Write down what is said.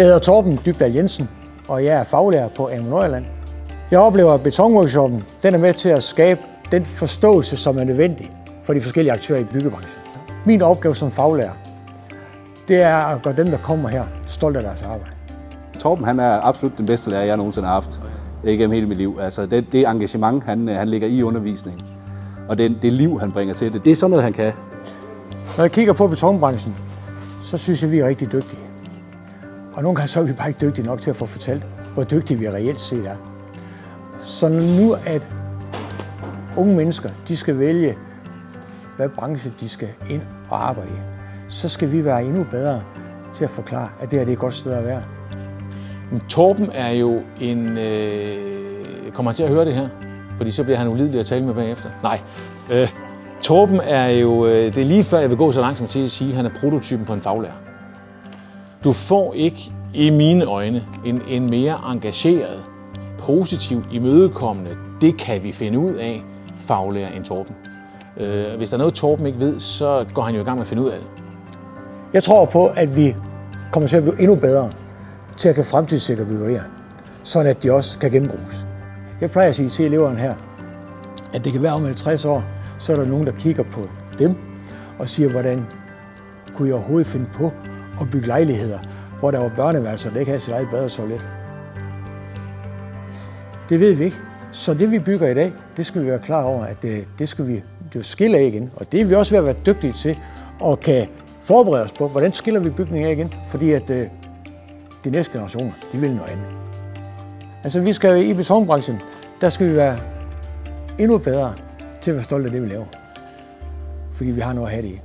Jeg hedder Torben Dybdal Jensen, og jeg er faglærer på Amon Nordjylland. Jeg oplever, at betonworkshoppen den er med til at skabe den forståelse, som er nødvendig for de forskellige aktører i byggebranchen. Min opgave som faglærer, det er at gøre dem, der kommer her, stolte af deres arbejde. Torben han er absolut den bedste lærer, jeg nogensinde har haft igennem hele mit liv. Altså det, det engagement, han, han ligger i undervisningen, og det, det liv, han bringer til det, det er sådan noget, han kan. Når jeg kigger på betonbranchen, så synes jeg, vi er rigtig dygtige. Og nogle gange så er vi bare ikke dygtige nok til at få fortalt, hvor dygtige vi reelt set er. Så nu at unge mennesker, de skal vælge, hvad branche de skal ind og arbejde i, så skal vi være endnu bedre til at forklare, at det her det er et godt sted at være. Men Torben er jo en... Øh, kommer han til at høre det her? Fordi så bliver han ulidelig at tale med bagefter. Nej. Øh, Torben er jo... Øh, det er lige før, jeg vil gå så langt som til at sige, at han er prototypen på en faglærer. Du får ikke, i mine øjne, en, en mere engageret, positivt imødekommende, det kan vi finde ud af, faglærer en Torben. Øh, hvis der er noget, Torben ikke ved, så går han jo i gang med at finde ud af det. Jeg tror på, at vi kommer til at blive endnu bedre til at kan fremtidssikre byggerier, sådan at de også kan genbruges. Jeg plejer at sige til eleverne her, at det kan være om 50 år, så er der nogen, der kigger på dem og siger, hvordan kunne jeg overhovedet finde på at bygge lejligheder, hvor der var børneværelser, der ikke havde sit eget bad og toilet. Det ved vi ikke. Så det vi bygger i dag, det skal vi være klar over, at det, det skal vi det skille af igen. Og det er vi også ved at være dygtige til, og kan forberede os på, hvordan skiller vi bygningen af igen. Fordi at øh, de næste generationer, de vil noget andet. Altså vi skal i betonbranchen, der skal vi være endnu bedre til at være stolte af det, vi laver. Fordi vi har noget at have det i.